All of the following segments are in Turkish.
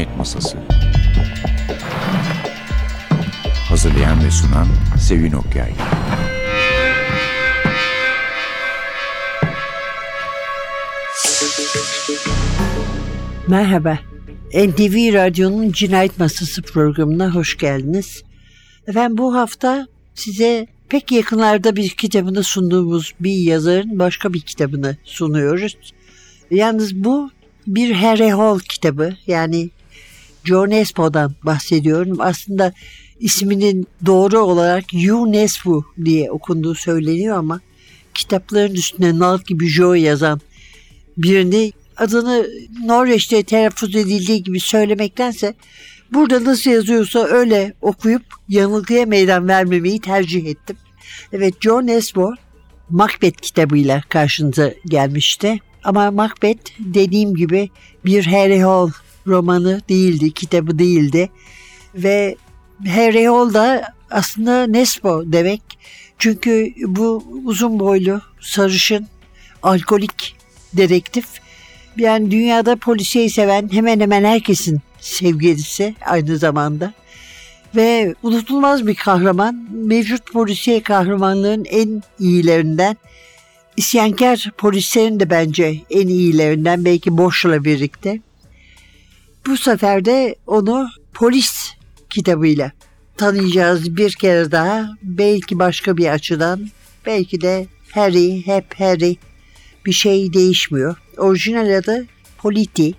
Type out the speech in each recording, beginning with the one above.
Cinayet Masası Hazırlayan ve sunan Sevin Okyay Merhaba. NTV Radyo'nun Cinayet Masası programına hoş geldiniz. Efendim bu hafta size pek yakınlarda bir kitabını sunduğumuz bir yazarın başka bir kitabını sunuyoruz. Yalnız bu bir Harry Hall kitabı yani John Nesbo'dan bahsediyorum. Aslında isminin doğru olarak UNESCO diye okunduğu söyleniyor ama kitapların üstüne nal gibi Jo yazan birini adını Norveç'te telaffuz edildiği gibi söylemektense burada nasıl yazıyorsa öyle okuyup yanılgıya meydan vermemeyi tercih ettim. Evet John Nesbo Macbeth kitabıyla karşınıza gelmişti. Ama Macbeth dediğim gibi bir Harry Hole romanı değildi, kitabı değildi. Ve Harry Hole da aslında Nesbo demek. Çünkü bu uzun boylu, sarışın, alkolik dedektif yani dünyada polisiyeyi seven hemen hemen herkesin sevgilisi aynı zamanda. Ve unutulmaz bir kahraman, mevcut polisiye kahramanlığın en iyilerinden. İsyankar polislerin de bence en iyilerinden belki Boş'la birlikte. Bu sefer de onu polis kitabıyla tanıyacağız bir kere daha. Belki başka bir açıdan. Belki de Harry hep Harry. Bir şey değişmiyor. Orijinal adı Politi.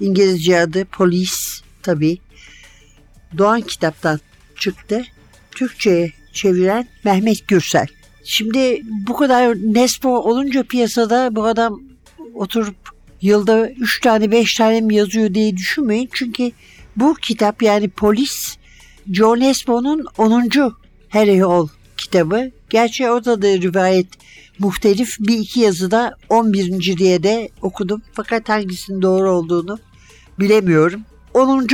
İngilizce adı Polis tabi. Doğan kitaptan çıktı. Türkçe'ye çeviren Mehmet Gürsel. Şimdi bu kadar Nespo olunca piyasada bu adam oturup yılda 3 tane 5 tane mi yazıyor diye düşünmeyin. Çünkü bu kitap yani Polis Joe Nespo'nun 10. Harry Hall kitabı. Gerçi orada da rivayet muhtelif bir iki yazıda 11. diye de okudum. Fakat hangisinin doğru olduğunu bilemiyorum. 10.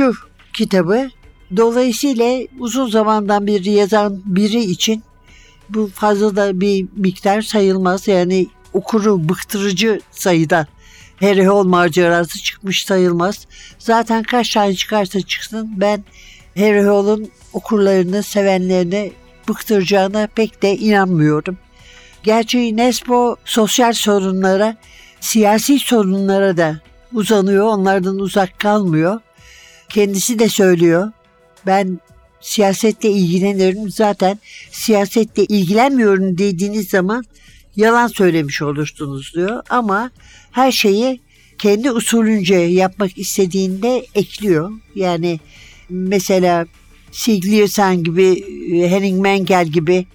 kitabı dolayısıyla uzun zamandan beri yazan biri için bu fazla da bir miktar sayılmaz. Yani okuru bıktırıcı sayıda Hole macerası çıkmış sayılmaz. Zaten kaç tane çıkarsa çıksın ben Hole'un okurlarını, sevenlerini bıktıracağına pek de inanmıyorum. Gerçi Nesbo sosyal sorunlara, siyasi sorunlara da uzanıyor. Onlardan uzak kalmıyor. Kendisi de söylüyor. Ben siyasetle ilgilenirim. Zaten siyasetle ilgilenmiyorum dediğiniz zaman yalan söylemiş olursunuz diyor. Ama her şeyi kendi usulünce yapmak istediğinde ekliyor. Yani mesela Sigliersen gibi, Henning Mengel gibi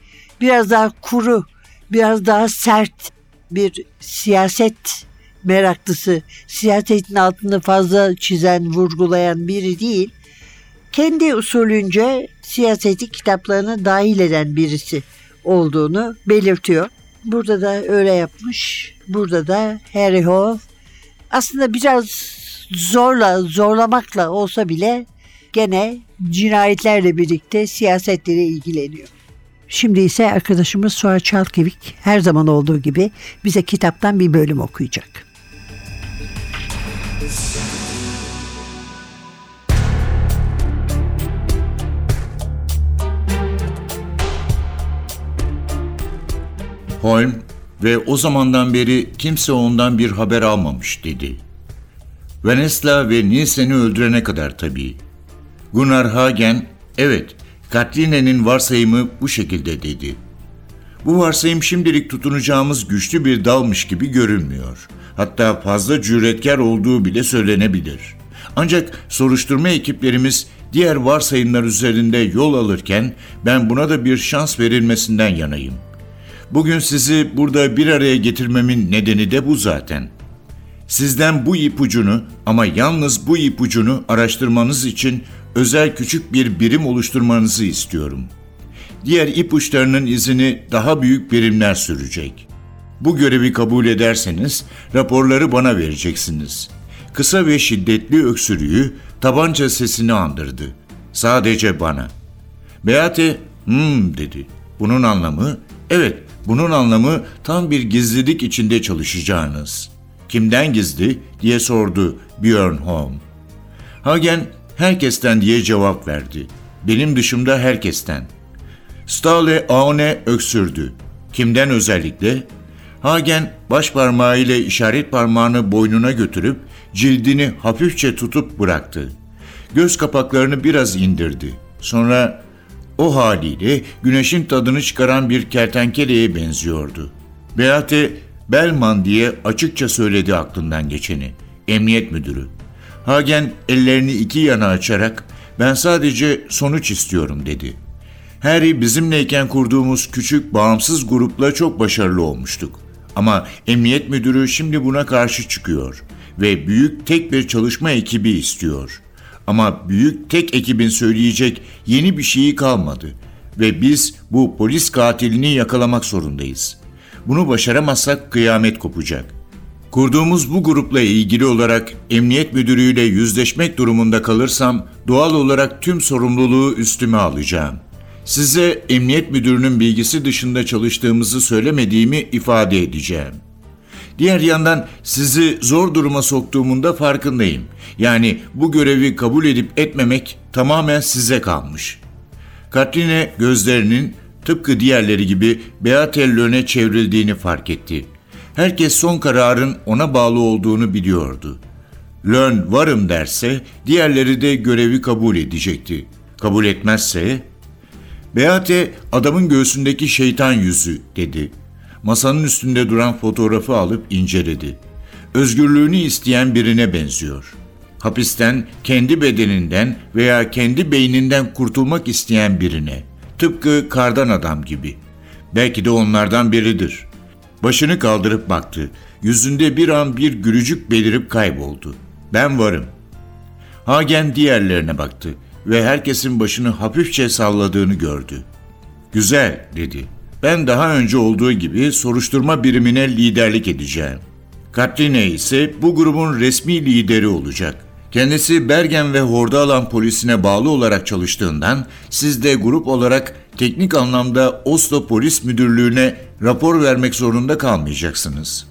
biraz daha kuru biraz daha sert bir siyaset meraklısı, siyasetin altını fazla çizen, vurgulayan biri değil. Kendi usulünce siyaseti kitaplarına dahil eden birisi olduğunu belirtiyor. Burada da öyle yapmış. Burada da Harry Hole aslında biraz zorla, zorlamakla olsa bile gene cinayetlerle birlikte siyasetlere ilgileniyor. Şimdi ise arkadaşımız Suat Çalkevik her zaman olduğu gibi bize kitaptan bir bölüm okuyacak. Holm ve o zamandan beri kimse ondan bir haber almamış dedi. Vanessa ve Nielsen'i öldürene kadar tabii. Gunnar Hagen, evet Katline'nin varsayımı bu şekilde dedi. Bu varsayım şimdilik tutunacağımız güçlü bir dalmış gibi görünmüyor. Hatta fazla cüretkar olduğu bile söylenebilir. Ancak soruşturma ekiplerimiz diğer varsayımlar üzerinde yol alırken ben buna da bir şans verilmesinden yanayım. Bugün sizi burada bir araya getirmemin nedeni de bu zaten. Sizden bu ipucunu ama yalnız bu ipucunu araştırmanız için özel küçük bir birim oluşturmanızı istiyorum. Diğer ipuçlarının izini daha büyük birimler sürecek. Bu görevi kabul ederseniz raporları bana vereceksiniz. Kısa ve şiddetli öksürüğü tabanca sesini andırdı. Sadece bana. Beate hmm dedi. Bunun anlamı evet bunun anlamı tam bir gizlilik içinde çalışacağınız. Kimden gizli diye sordu Björn Holm. Hagen herkesten diye cevap verdi. Benim dışımda herkesten. Stale Aone öksürdü. Kimden özellikle? Hagen baş parmağıyla işaret parmağını boynuna götürüp cildini hafifçe tutup bıraktı. Göz kapaklarını biraz indirdi. Sonra o haliyle güneşin tadını çıkaran bir kertenkeleye benziyordu. Beate Belman diye açıkça söyledi aklından geçeni. Emniyet müdürü. Hagen ellerini iki yana açarak ben sadece sonuç istiyorum dedi. Harry bizimleyken kurduğumuz küçük bağımsız grupla çok başarılı olmuştuk. Ama emniyet müdürü şimdi buna karşı çıkıyor ve büyük tek bir çalışma ekibi istiyor. Ama büyük tek ekibin söyleyecek yeni bir şeyi kalmadı ve biz bu polis katilini yakalamak zorundayız. Bunu başaramazsak kıyamet kopacak. Kurduğumuz bu grupla ilgili olarak emniyet müdürüyle yüzleşmek durumunda kalırsam doğal olarak tüm sorumluluğu üstüme alacağım. Size emniyet müdürünün bilgisi dışında çalıştığımızı söylemediğimi ifade edeceğim. Diğer yandan sizi zor duruma soktuğumun da farkındayım. Yani bu görevi kabul edip etmemek tamamen size kalmış. Katrine gözlerinin tıpkı diğerleri gibi Beatel Löne çevrildiğini fark etti. Herkes son kararın ona bağlı olduğunu biliyordu. Lön varım derse diğerleri de görevi kabul edecekti. Kabul etmezse Beate adamın göğsündeki şeytan yüzü dedi. Masanın üstünde duran fotoğrafı alıp inceledi. Özgürlüğünü isteyen birine benziyor. Hapisten, kendi bedeninden veya kendi beyninden kurtulmak isteyen birine. Tıpkı kardan adam gibi. Belki de onlardan biridir. Başını kaldırıp baktı. Yüzünde bir an bir gülücük belirip kayboldu. Ben varım. Hagen diğerlerine baktı ve herkesin başını hafifçe salladığını gördü. Güzel dedi. Ben daha önce olduğu gibi soruşturma birimine liderlik edeceğim. Katrine ise bu grubun resmi lideri olacak. Kendisi Bergen ve Hordalan polisine bağlı olarak çalıştığından siz de grup olarak teknik anlamda Oslo Polis Müdürlüğü'ne rapor vermek zorunda kalmayacaksınız.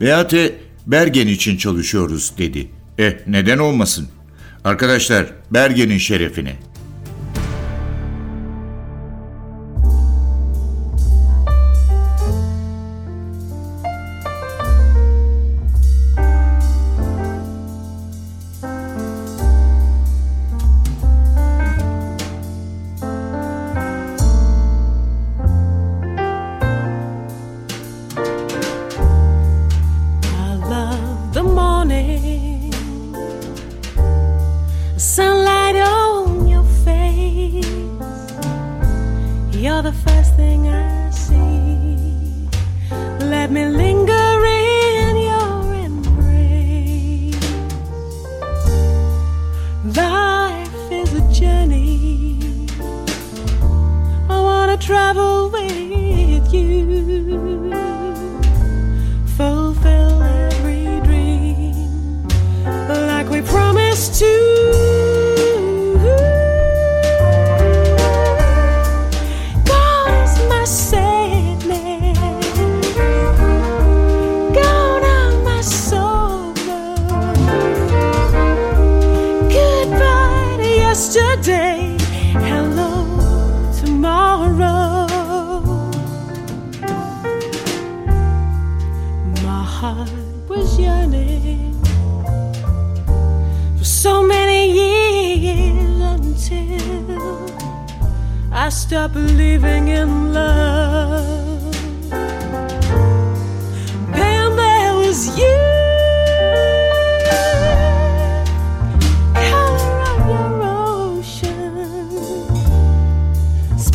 Beate Bergen için çalışıyoruz dedi. Eh neden olmasın? Arkadaşlar Bergen'in şerefine.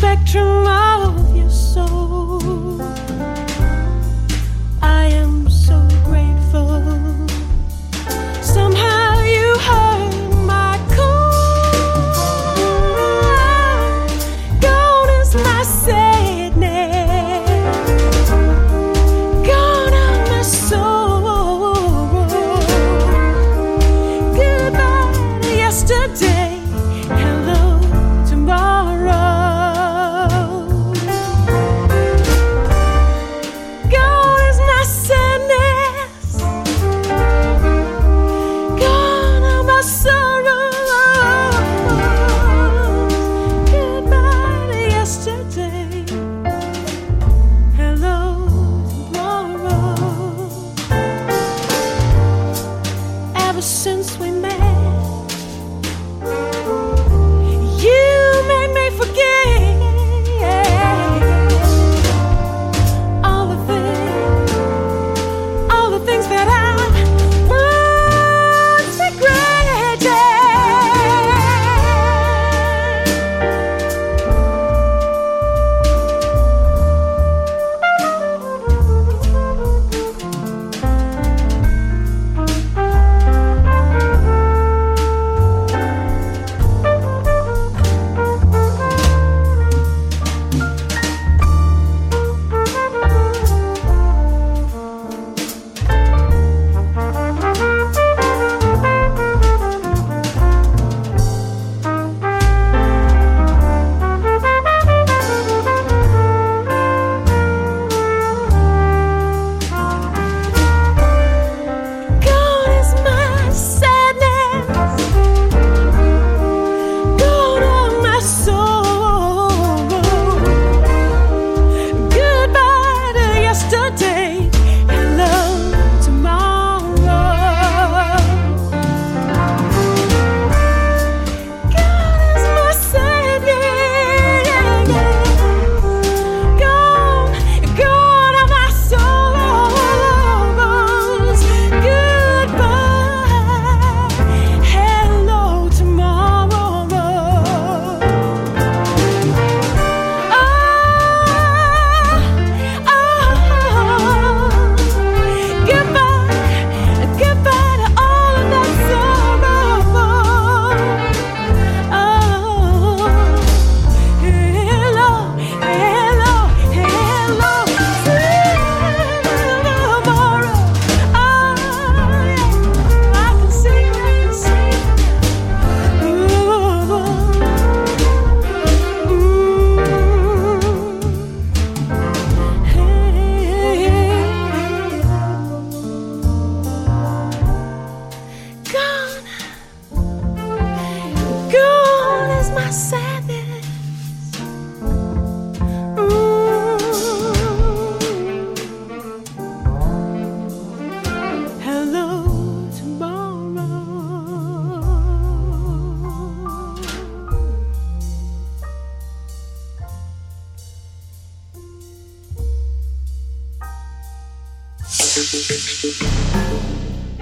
Spectrum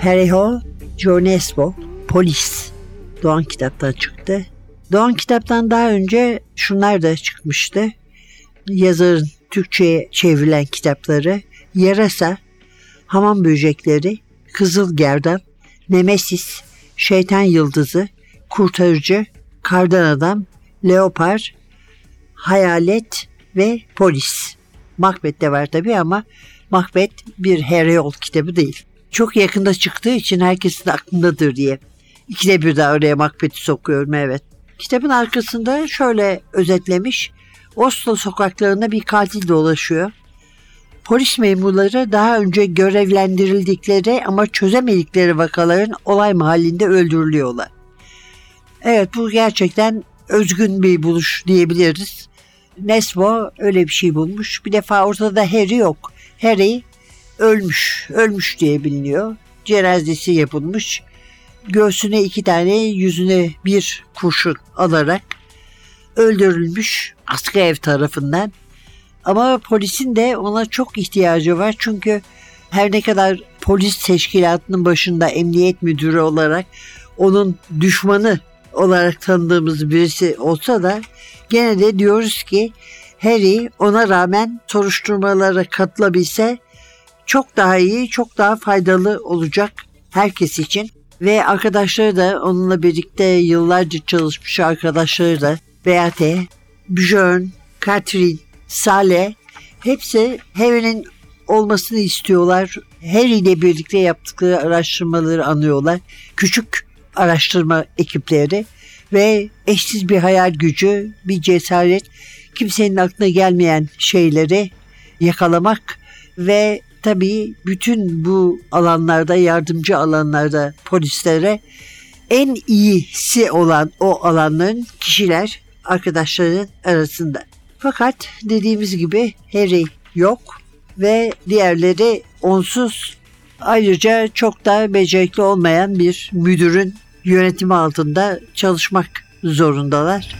Harry Hole, Joe Nesbo, Polis. Doğan kitaptan çıktı. Doğan kitaptan daha önce şunlar da çıkmıştı. Yazarın Türkçe'ye çevrilen kitapları Yarasa, Hamam Böcekleri, Kızıl Gerdan, Nemesis, Şeytan Yıldızı, Kurtarıcı, Kardan Adam, Leopar, Hayalet ve Polis. Macbeth de var tabii ama Macbeth bir Hereol kitabı değil. Çok yakında çıktığı için herkesin aklındadır diye. İkide bir de oraya Macbeth'i sokuyorum evet. Kitabın arkasında şöyle özetlemiş. Oslo sokaklarında bir katil dolaşıyor. Polis memurları daha önce görevlendirildikleri ama çözemedikleri vakaların olay mahallinde öldürülüyorlar. Evet bu gerçekten özgün bir buluş diyebiliriz. Nesbo öyle bir şey bulmuş. Bir defa ortada Harry yok. Harry ölmüş. Ölmüş diye biliniyor. Cenazesi yapılmış. Göğsüne iki tane, yüzüne bir kurşun alarak öldürülmüş askı tarafından. Ama polisin de ona çok ihtiyacı var. Çünkü her ne kadar polis teşkilatının başında emniyet müdürü olarak onun düşmanı olarak tanıdığımız birisi olsa da gene de diyoruz ki Harry ona rağmen soruşturmalara katılabilse çok daha iyi, çok daha faydalı olacak herkes için. Ve arkadaşları da onunla birlikte yıllarca çalışmış arkadaşları da Beate, Björn, Katrin, Sale hepsi Harry'nin olmasını istiyorlar. Harry ile birlikte yaptıkları araştırmaları anıyorlar. Küçük araştırma ekipleri ve eşsiz bir hayal gücü, bir cesaret, kimsenin aklına gelmeyen şeyleri yakalamak ve tabii bütün bu alanlarda, yardımcı alanlarda polislere en iyisi olan o alanların kişiler arkadaşların arasında. Fakat dediğimiz gibi Harry yok ve diğerleri onsuz ayrıca çok da becerikli olmayan bir müdürün yönetimi altında çalışmak zorundalar.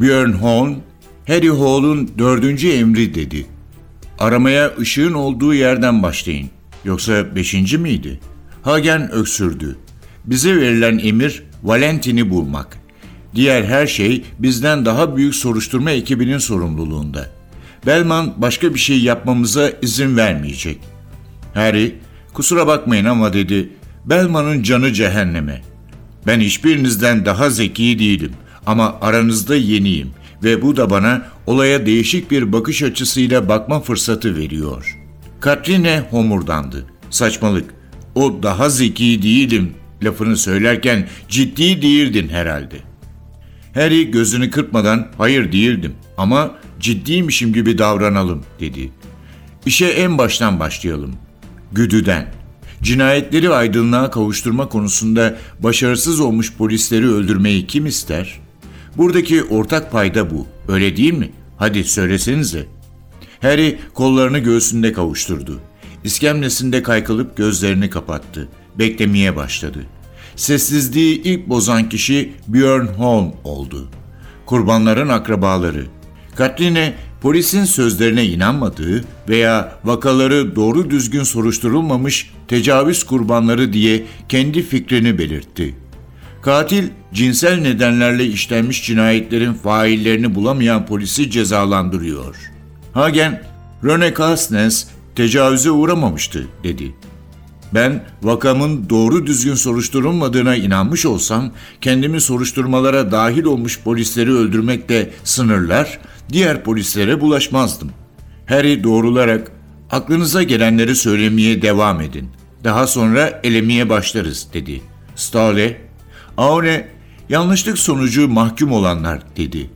Björn Holm, Harry Hall'un dördüncü emri dedi. Aramaya ışığın olduğu yerden başlayın. Yoksa beşinci miydi? Hagen öksürdü. Bize verilen emir Valentin'i bulmak. Diğer her şey bizden daha büyük soruşturma ekibinin sorumluluğunda. Belman başka bir şey yapmamıza izin vermeyecek. Harry, kusura bakmayın ama dedi, Belman'ın canı cehenneme. Ben hiçbirinizden daha zeki değilim ama aranızda yeniyim ve bu da bana olaya değişik bir bakış açısıyla bakma fırsatı veriyor. Katrine homurdandı. Saçmalık. O daha zeki değilim lafını söylerken ciddi değildin herhalde. Harry gözünü kırpmadan hayır değildim ama ciddiymişim gibi davranalım dedi. İşe en baştan başlayalım. Güdüden. Cinayetleri aydınlığa kavuşturma konusunda başarısız olmuş polisleri öldürmeyi kim ister? Buradaki ortak payda bu. Öyle değil mi? Hadi söylesenize. Harry kollarını göğsünde kavuşturdu. İskemlesinde kaykılıp gözlerini kapattı. Beklemeye başladı. Sessizliği ilk bozan kişi Björn Holm oldu. Kurbanların akrabaları. Katrine polisin sözlerine inanmadığı veya vakaları doğru düzgün soruşturulmamış tecavüz kurbanları diye kendi fikrini belirtti. Katil cinsel nedenlerle işlenmiş cinayetlerin faillerini bulamayan polisi cezalandırıyor. Hagen, Rene Kastnes tecavüze uğramamıştı dedi. Ben vakamın doğru düzgün soruşturulmadığına inanmış olsam kendimi soruşturmalara dahil olmuş polisleri öldürmekle sınırlar, diğer polislere bulaşmazdım. Harry doğrularak aklınıza gelenleri söylemeye devam edin. Daha sonra elemeye başlarız dedi. Stale, Aure yanlışlık sonucu mahkum olanlar dedi.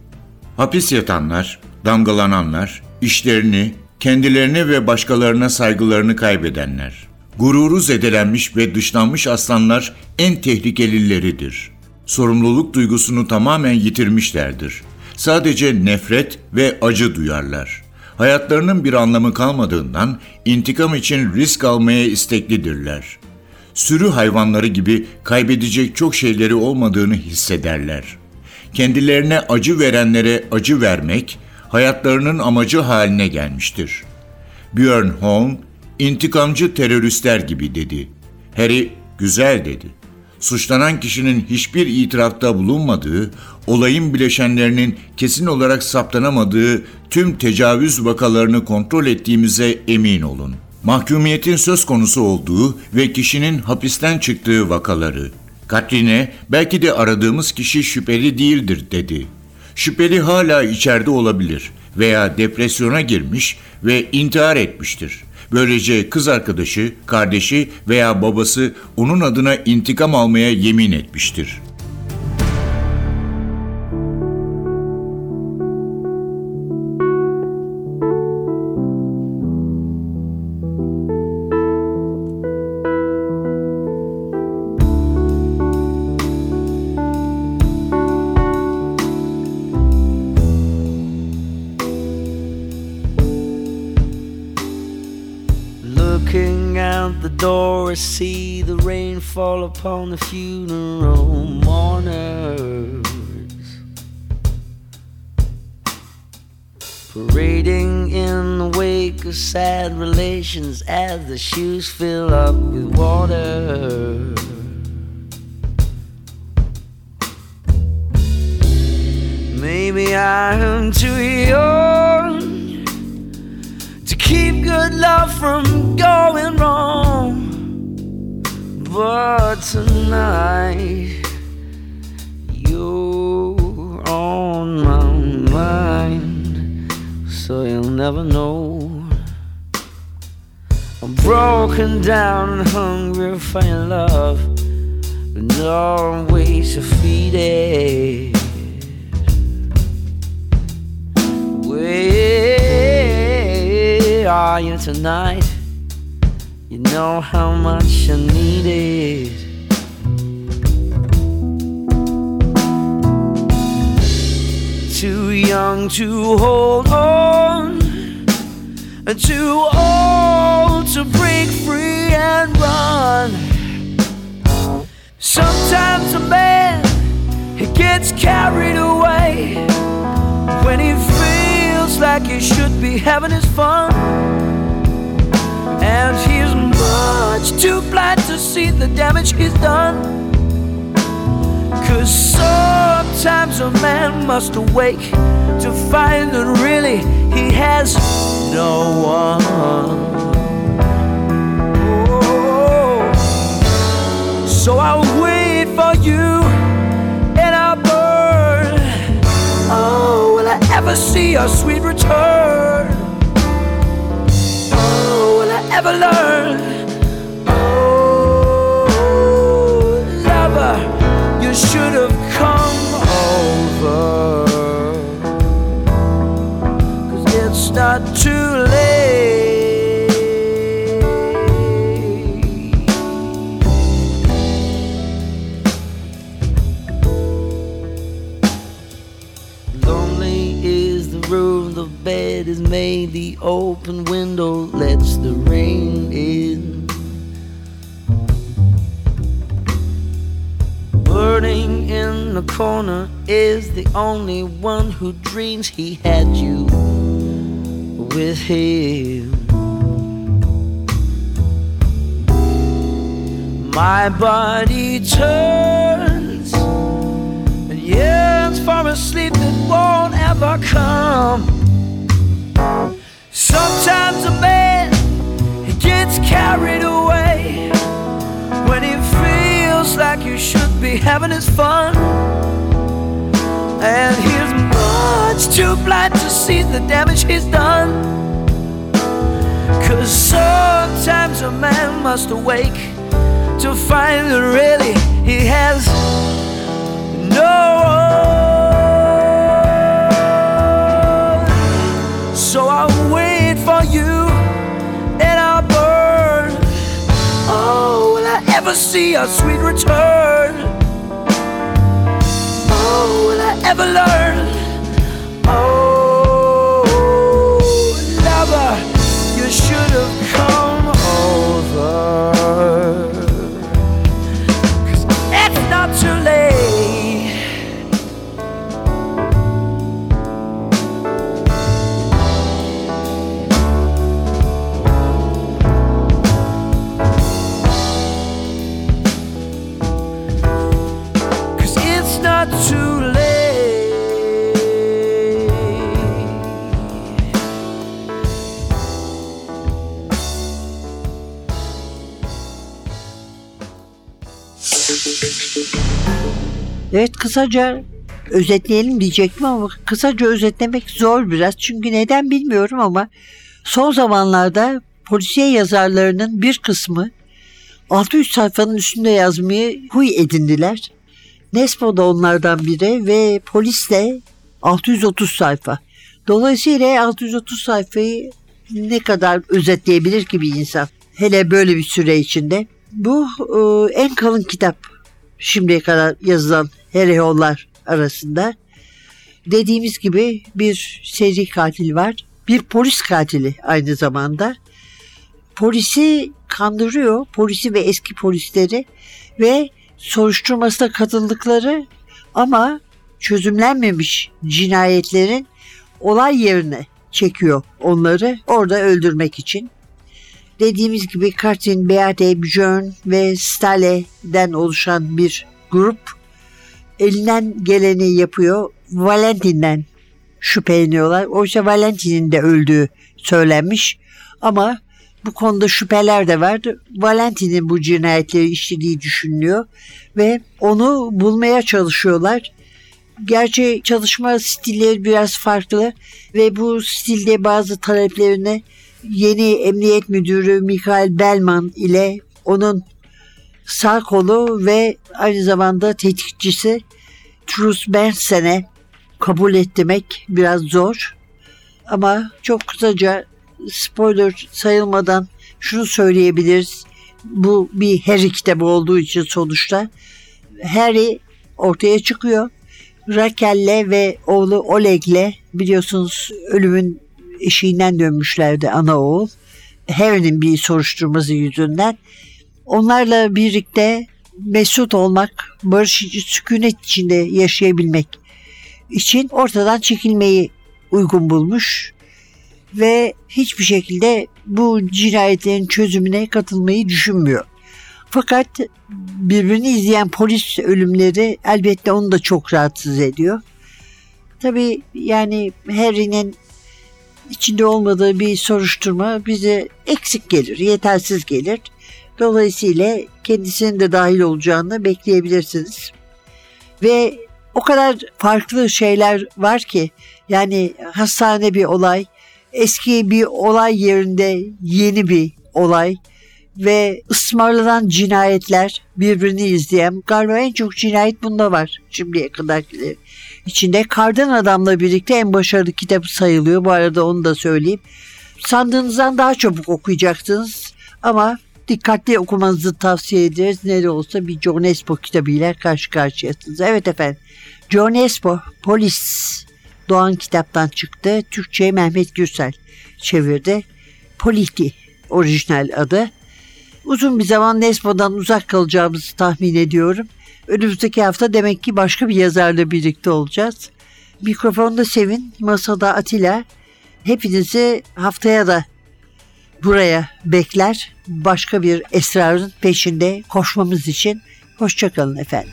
Hapis yatanlar, damgalananlar, işlerini, kendilerine ve başkalarına saygılarını kaybedenler. Gururu zedelenmiş ve dışlanmış aslanlar en tehlikelileridir. Sorumluluk duygusunu tamamen yitirmişlerdir. Sadece nefret ve acı duyarlar. Hayatlarının bir anlamı kalmadığından intikam için risk almaya isteklidirler. Sürü hayvanları gibi kaybedecek çok şeyleri olmadığını hissederler. Kendilerine acı verenlere acı vermek hayatlarının amacı haline gelmiştir. Björn Holm, intikamcı teröristler gibi dedi. Harry, güzel dedi. Suçlanan kişinin hiçbir itirafta bulunmadığı, olayın bileşenlerinin kesin olarak saptanamadığı tüm tecavüz vakalarını kontrol ettiğimize emin olun. Mahkumiyetin söz konusu olduğu ve kişinin hapisten çıktığı vakaları. Katrine, belki de aradığımız kişi şüpheli değildir dedi. Şüpheli hala içeride olabilir veya depresyona girmiş ve intihar etmiştir. Böylece kız arkadaşı, kardeşi veya babası onun adına intikam almaya yemin etmiştir. I see the rain fall upon the funeral mourners. Parading in the wake of sad relations as the shoes fill up with water. Maybe I am too young to keep good love from But tonight, you're on my mind, so you'll never know. I'm broken down and hungry for your love, but no ways to feed it. Where are you tonight? You know how much I need it. Too young to hold on, and too old to break free and run. Sometimes a man he gets carried away when he feels like he should be having his fun. And he's much too blind to see the damage he's done. Cause sometimes a man must awake to find that really he has no one. Oh. So I'll wait for you and I'll burn. Oh, will I ever see your sweet return? Oh, will I ever learn? Should have come over. Cause it's not too late. Lonely is the room, the bed is made, the open window lets the rain in. In the corner is the only one who dreams he had you with him. My body turns and yearns for a sleep that won't ever come. Sometimes a man gets carried away feels like you should be having his fun. And he's much too blind to see the damage he's done. Cause sometimes a man must awake to find that really he has no one. Ever see a sweet return? Oh, will I ever learn? Oh, lover, you should have kısaca özetleyelim diyecektim ama kısaca özetlemek zor biraz. Çünkü neden bilmiyorum ama son zamanlarda polisiye yazarlarının bir kısmı 600 sayfanın üstünde yazmayı huy edindiler. Nespo da onlardan biri ve polis de 630 sayfa. Dolayısıyla 630 sayfayı ne kadar özetleyebilir ki bir insan? Hele böyle bir süre içinde. Bu e, en kalın kitap şimdiye kadar yazılan Hereyollar arasında. Dediğimiz gibi bir seri katil var. Bir polis katili aynı zamanda. Polisi kandırıyor. Polisi ve eski polisleri ve soruşturmasına katıldıkları ama çözümlenmemiş cinayetlerin olay yerine çekiyor onları orada öldürmek için. Dediğimiz gibi Kartin, Beate, Björn ve Stale'den oluşan bir grup elinden geleni yapıyor. Valentin'den şüpheleniyorlar. Oysa Valentin'in de öldüğü söylenmiş. Ama bu konuda şüpheler de var. Valentin'in bu cinayetleri işlediği düşünülüyor ve onu bulmaya çalışıyorlar. Gerçi çalışma stilleri biraz farklı ve bu stilde bazı taleplerini yeni emniyet müdürü Michael Bellman ile onun sağ kolu ve aynı zamanda tetikçisi Truss Benson'e kabul ettirmek biraz zor. Ama çok kısaca spoiler sayılmadan şunu söyleyebiliriz. Bu bir Harry kitabı olduğu için sonuçta Harry ortaya çıkıyor. Raquel'le ve oğlu Oleg'le biliyorsunuz ölümün eşiğinden dönmüşlerdi ana oğul. Harry'nin bir soruşturması yüzünden. Onlarla birlikte mesut olmak, barış sükunet içinde yaşayabilmek için ortadan çekilmeyi uygun bulmuş ve hiçbir şekilde bu cinayetlerin çözümüne katılmayı düşünmüyor. Fakat birbirini izleyen polis ölümleri elbette onu da çok rahatsız ediyor. Tabii yani Harry'nin içinde olmadığı bir soruşturma bize eksik gelir, yetersiz gelir. Dolayısıyla kendisinin de dahil olacağını bekleyebilirsiniz. Ve o kadar farklı şeyler var ki yani hastane bir olay, eski bir olay yerinde yeni bir olay ve ısmarlanan cinayetler birbirini izleyen galiba en çok cinayet bunda var şimdiye kadar içinde. Kardan Adam'la birlikte en başarılı kitabı sayılıyor. Bu arada onu da söyleyeyim. Sandığınızdan daha çabuk okuyacaksınız ama dikkatli okumanızı tavsiye ederiz. Ne de olsa bir John Espo kitabıyla karşı karşıyasınız. Evet efendim. John Espo, Polis Doğan kitaptan çıktı. Türkçe'ye Mehmet Gürsel çevirdi. Politi orijinal adı. Uzun bir zaman Nespo'dan uzak kalacağımızı tahmin ediyorum. Önümüzdeki hafta demek ki başka bir yazarla birlikte olacağız. Mikrofonda Sevin, masada Atilla. Hepinizi haftaya da buraya bekler. Başka bir esrarın peşinde koşmamız için. Hoşçakalın efendim.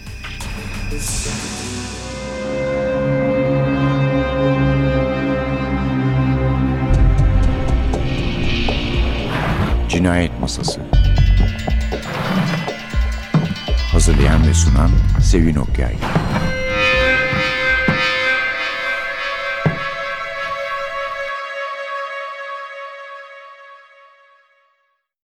Cinayet Masası Hazırlayan ve sunan Sevin Okyay